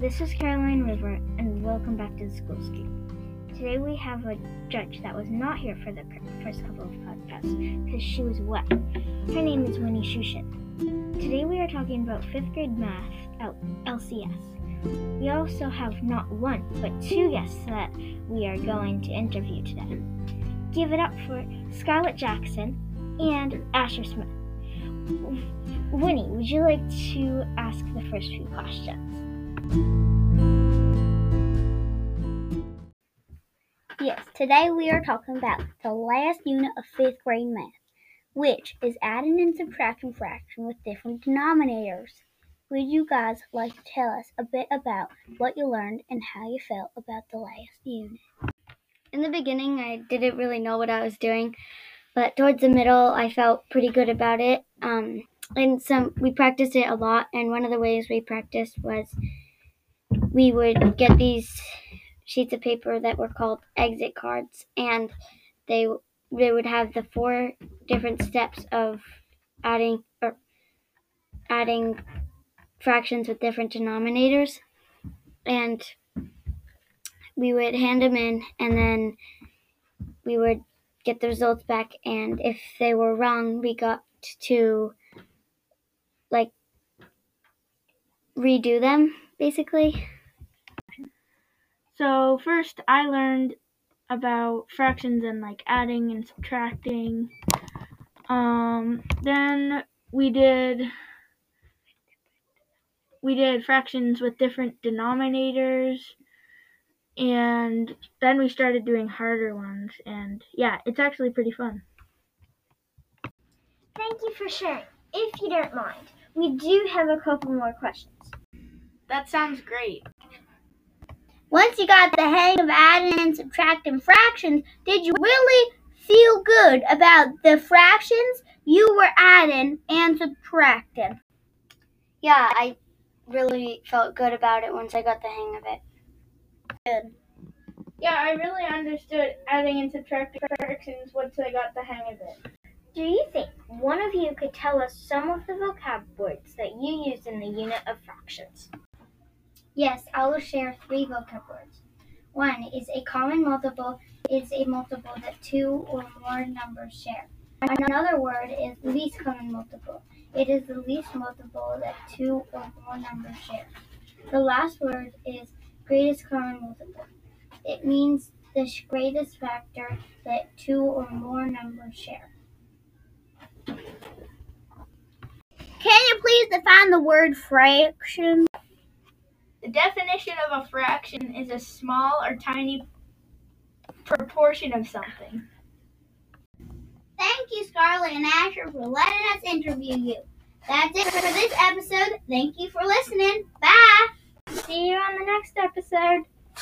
This is Caroline River, and welcome back to the School Scoop. Today we have a judge that was not here for the first couple of podcasts because she was wet. Her name is Winnie Shushin. Today we are talking about fifth grade math L- LCS. We also have not one, but two guests that we are going to interview today. Give it up for Scarlett Jackson and Asher Smith. Winnie, would you like to ask the first few questions? Yes, today we are talking about the last unit of fifth grade math, which is adding and subtracting fractions with different denominators. Would you guys like to tell us a bit about what you learned and how you felt about the last unit? In the beginning, I didn't really know what I was doing, but towards the middle, I felt pretty good about it. Um, and some we practiced it a lot, and one of the ways we practiced was we would get these sheets of paper that were called exit cards, and they they would have the four different steps of adding or adding fractions with different denominators, and we would hand them in, and then we would get the results back, and if they were wrong, we got to like redo them basically. So first I learned about fractions and like adding and subtracting. Um, then we did we did fractions with different denominators and then we started doing harder ones and yeah, it's actually pretty fun. Thank you for sharing. If you don't mind, we do have a couple more questions. That sounds great. Once you got the hang of adding and subtracting fractions, did you really feel good about the fractions you were adding and subtracting? Yeah, I really felt good about it once I got the hang of it. Good. Yeah, I really understood adding and subtracting fractions once I got the hang of it. Do you think one of you could tell us some of the vocab words that you used in the unit of fractions? Yes, I will share three vocab words. One is a common multiple is a multiple that two or more numbers share. Another word is least common multiple. It is the least multiple that two or more numbers share. The last word is greatest common multiple. It means the greatest factor that two or more numbers share. Can you please define the word fraction? The definition of a fraction is a small or tiny proportion of something. Thank you, Scarlett and Asher, for letting us interview you. That's it for this episode. Thank you for listening. Bye. See you on the next episode.